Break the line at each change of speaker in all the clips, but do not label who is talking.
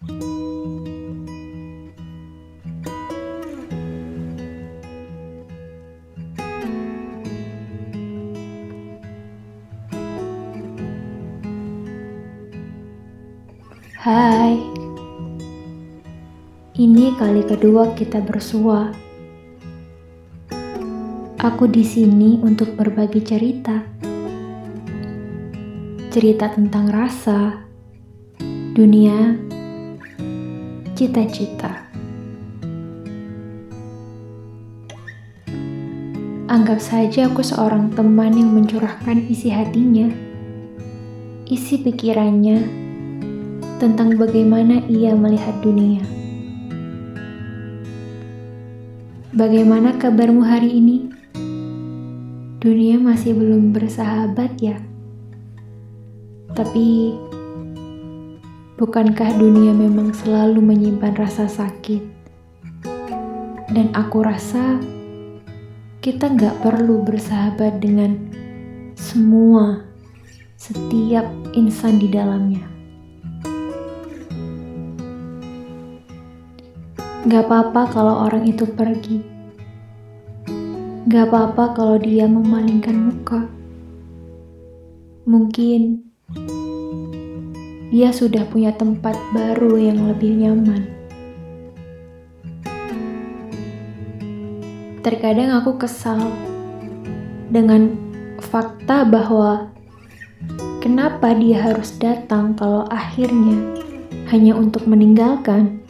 Hai, ini kali kedua kita bersua. Aku di sini untuk berbagi cerita. Cerita tentang rasa, dunia, cita-cita. Anggap saja aku seorang teman yang mencurahkan isi hatinya, isi pikirannya tentang bagaimana ia melihat dunia. Bagaimana kabarmu hari ini? Dunia masih belum bersahabat, ya. Tapi, bukankah dunia memang selalu menyimpan rasa sakit? Dan aku rasa kita nggak perlu bersahabat dengan semua, setiap insan di dalamnya. Gak apa-apa kalau orang itu pergi. Gak apa-apa kalau dia memalingkan muka. Mungkin dia sudah punya tempat baru yang lebih nyaman. Terkadang aku kesal dengan fakta bahwa kenapa dia harus datang kalau akhirnya hanya untuk meninggalkan.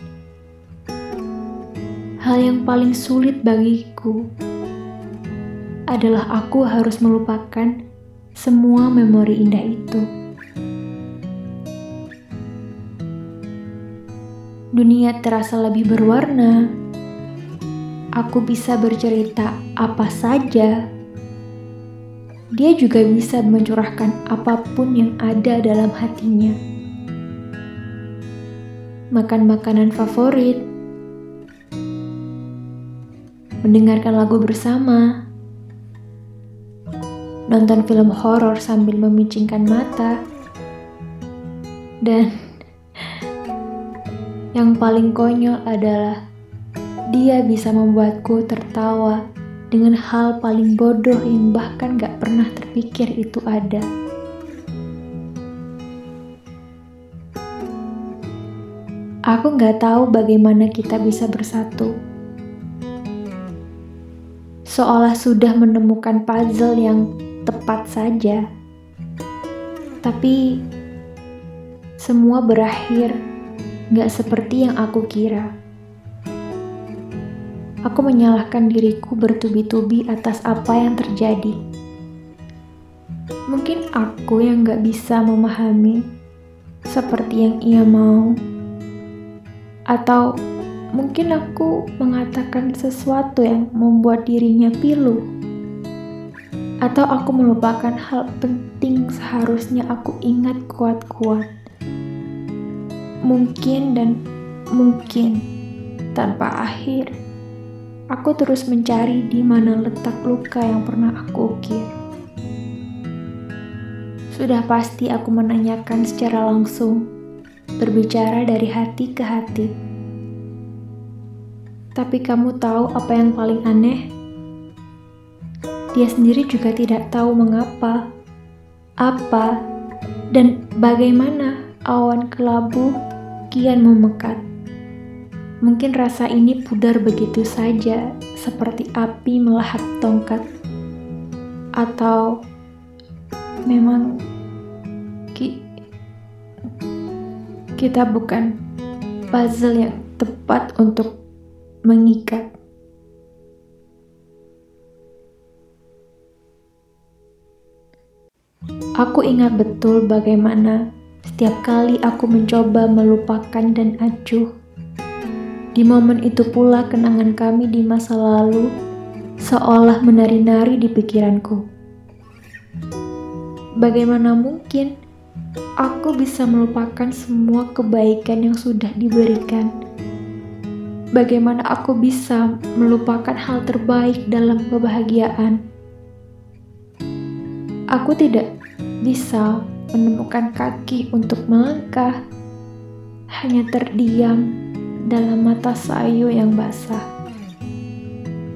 Hal yang paling sulit bagiku adalah aku harus melupakan semua memori indah itu. Dunia terasa lebih berwarna. Aku bisa bercerita apa saja. Dia juga bisa mencurahkan apa pun yang ada dalam hatinya. Makan makanan favorit, mendengarkan lagu bersama, nonton film horor sambil memicingkan mata, dan yang paling konyol adalah dia bisa membuatku tertawa dengan hal paling bodoh yang bahkan gak pernah terpikir itu ada. Aku gak tahu bagaimana kita bisa bersatu seolah sudah menemukan puzzle yang tepat saja. Tapi semua berakhir gak seperti yang aku kira. Aku menyalahkan diriku bertubi-tubi atas apa yang terjadi. Mungkin aku yang gak bisa memahami seperti yang ia mau, atau Mungkin aku mengatakan sesuatu yang membuat dirinya pilu, atau aku melupakan hal penting seharusnya aku ingat kuat-kuat. Mungkin dan mungkin tanpa akhir, aku terus mencari di mana letak luka yang pernah aku ukir. Sudah pasti aku menanyakan secara langsung, berbicara dari hati ke hati tapi kamu tahu apa yang paling aneh? Dia sendiri juga tidak tahu mengapa, apa, dan bagaimana awan kelabu kian memekat. Mungkin rasa ini pudar begitu saja, seperti api melahap tongkat. Atau memang ki kita bukan puzzle yang tepat untuk mengikat. Aku ingat betul bagaimana setiap kali aku mencoba melupakan dan acuh. Di momen itu pula kenangan kami di masa lalu seolah menari-nari di pikiranku. Bagaimana mungkin aku bisa melupakan semua kebaikan yang sudah diberikan? bagaimana aku bisa melupakan hal terbaik dalam kebahagiaan. Aku tidak bisa menemukan kaki untuk melangkah, hanya terdiam dalam mata sayu yang basah.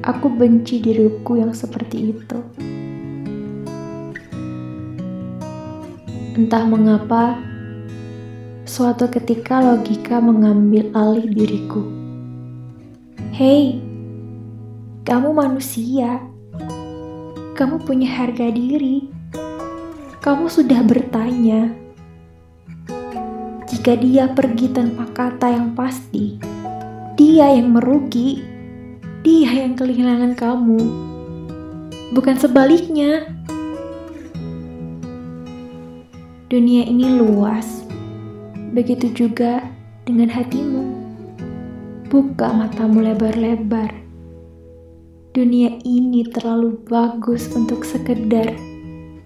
Aku benci diriku yang seperti itu. Entah mengapa, suatu ketika logika mengambil alih diriku. Hei, kamu manusia. Kamu punya harga diri. Kamu sudah bertanya jika dia pergi tanpa kata yang pasti, dia yang merugi, dia yang kehilangan kamu, bukan sebaliknya. Dunia ini luas, begitu juga dengan hatimu. Buka matamu lebar-lebar. Dunia ini terlalu bagus untuk sekedar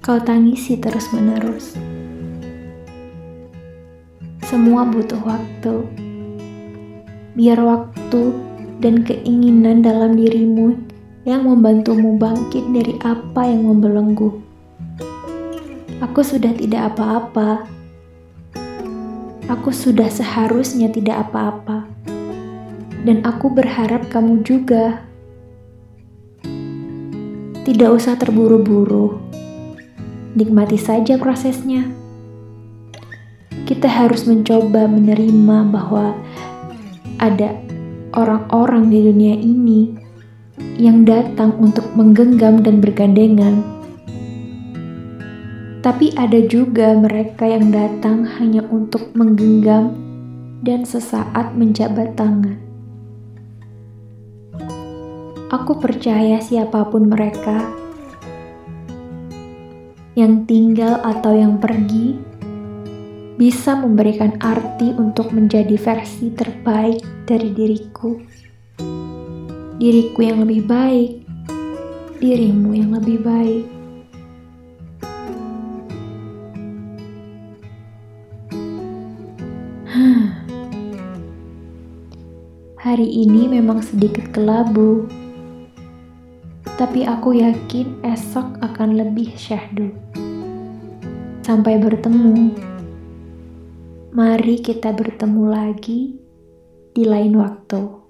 kau tangisi terus-menerus. Semua butuh waktu. Biar waktu dan keinginan dalam dirimu yang membantumu bangkit dari apa yang membelenggu. Aku sudah tidak apa-apa. Aku sudah seharusnya tidak apa-apa. Dan aku berharap kamu juga. Tidak usah terburu-buru. Nikmati saja prosesnya kita harus mencoba menerima bahwa ada orang-orang di dunia ini yang datang untuk menggenggam dan bergandengan. Tapi ada juga mereka yang datang hanya untuk menggenggam dan sesaat menjabat tangan. Aku percaya siapa pun mereka yang tinggal atau yang pergi bisa memberikan arti untuk menjadi versi terbaik dari diriku. Diriku yang lebih baik, dirimu yang lebih baik. Hari ini memang sedikit kelabu, tapi aku yakin esok akan lebih syahdu. Sampai bertemu. Mari kita bertemu lagi di lain waktu.